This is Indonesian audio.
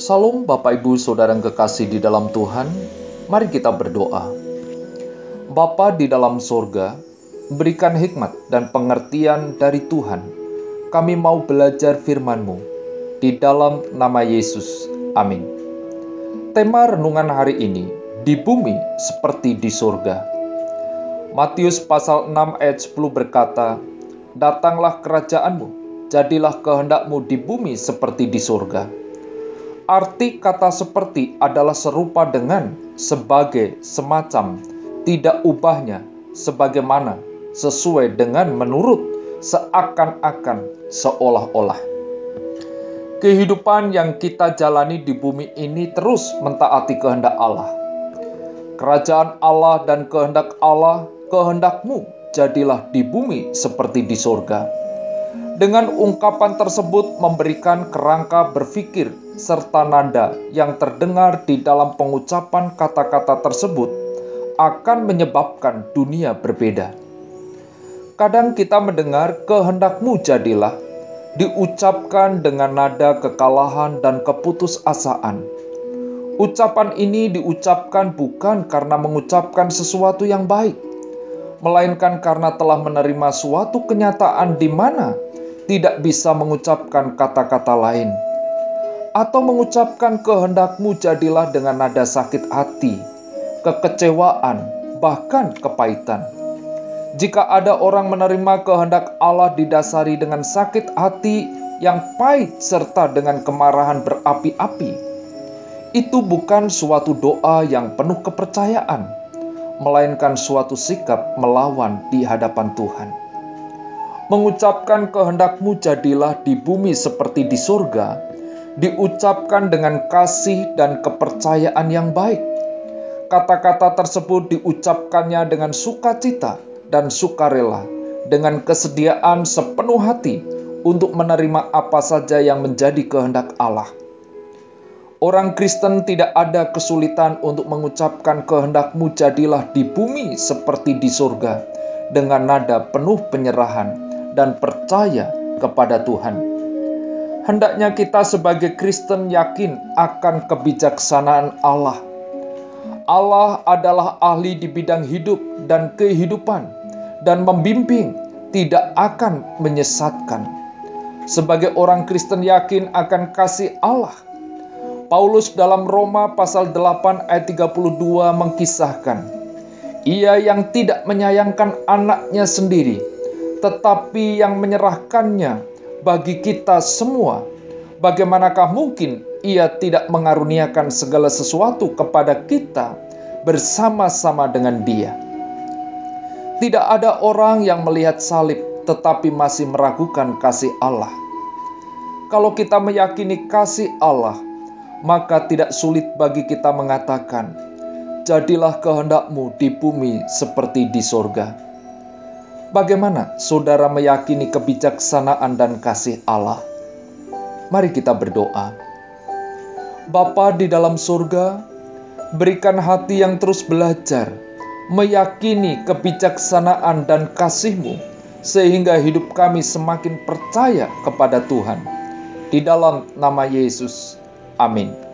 Salam Bapak Ibu Saudara yang kekasih di dalam Tuhan, mari kita berdoa. Bapa di dalam surga, berikan hikmat dan pengertian dari Tuhan. Kami mau belajar firman-Mu. Di dalam nama Yesus. Amin. Tema renungan hari ini, di bumi seperti di surga. Matius pasal 6 ayat 10 berkata, Datanglah kerajaanmu, jadilah kehendakmu di bumi seperti di surga. Arti kata seperti adalah serupa dengan sebagai semacam tidak ubahnya sebagaimana sesuai dengan menurut seakan-akan seolah-olah. Kehidupan yang kita jalani di bumi ini terus mentaati kehendak Allah. Kerajaan Allah dan kehendak Allah, kehendakmu jadilah di bumi seperti di surga dengan ungkapan tersebut memberikan kerangka berpikir serta nada yang terdengar di dalam pengucapan kata-kata tersebut akan menyebabkan dunia berbeda. Kadang kita mendengar kehendakmu jadilah diucapkan dengan nada kekalahan dan keputusasaan. Ucapan ini diucapkan bukan karena mengucapkan sesuatu yang baik, melainkan karena telah menerima suatu kenyataan di mana tidak bisa mengucapkan kata-kata lain, atau mengucapkan kehendakmu jadilah dengan nada sakit hati, kekecewaan, bahkan kepahitan. Jika ada orang menerima kehendak Allah didasari dengan sakit hati yang pahit serta dengan kemarahan berapi-api, itu bukan suatu doa yang penuh kepercayaan, melainkan suatu sikap melawan di hadapan Tuhan mengucapkan kehendakmu jadilah di bumi seperti di surga, diucapkan dengan kasih dan kepercayaan yang baik. Kata-kata tersebut diucapkannya dengan sukacita dan sukarela, dengan kesediaan sepenuh hati untuk menerima apa saja yang menjadi kehendak Allah. Orang Kristen tidak ada kesulitan untuk mengucapkan kehendakmu jadilah di bumi seperti di surga dengan nada penuh penyerahan dan percaya kepada Tuhan. Hendaknya kita sebagai Kristen yakin akan kebijaksanaan Allah. Allah adalah ahli di bidang hidup dan kehidupan dan membimbing tidak akan menyesatkan. Sebagai orang Kristen yakin akan kasih Allah. Paulus dalam Roma pasal 8 ayat 32 mengkisahkan, ia yang tidak menyayangkan anaknya sendiri, tetapi yang menyerahkannya bagi kita semua. Bagaimanakah mungkin ia tidak mengaruniakan segala sesuatu kepada kita bersama-sama dengan Dia? Tidak ada orang yang melihat salib tetapi masih meragukan kasih Allah. Kalau kita meyakini kasih Allah, maka tidak sulit bagi kita mengatakan, "Jadilah kehendakmu di bumi seperti di sorga." Bagaimana saudara meyakini kebijaksanaan dan kasih Allah? Mari kita berdoa. Bapa di dalam surga, berikan hati yang terus belajar, meyakini kebijaksanaan dan kasih-Mu, sehingga hidup kami semakin percaya kepada Tuhan. Di dalam nama Yesus, amin.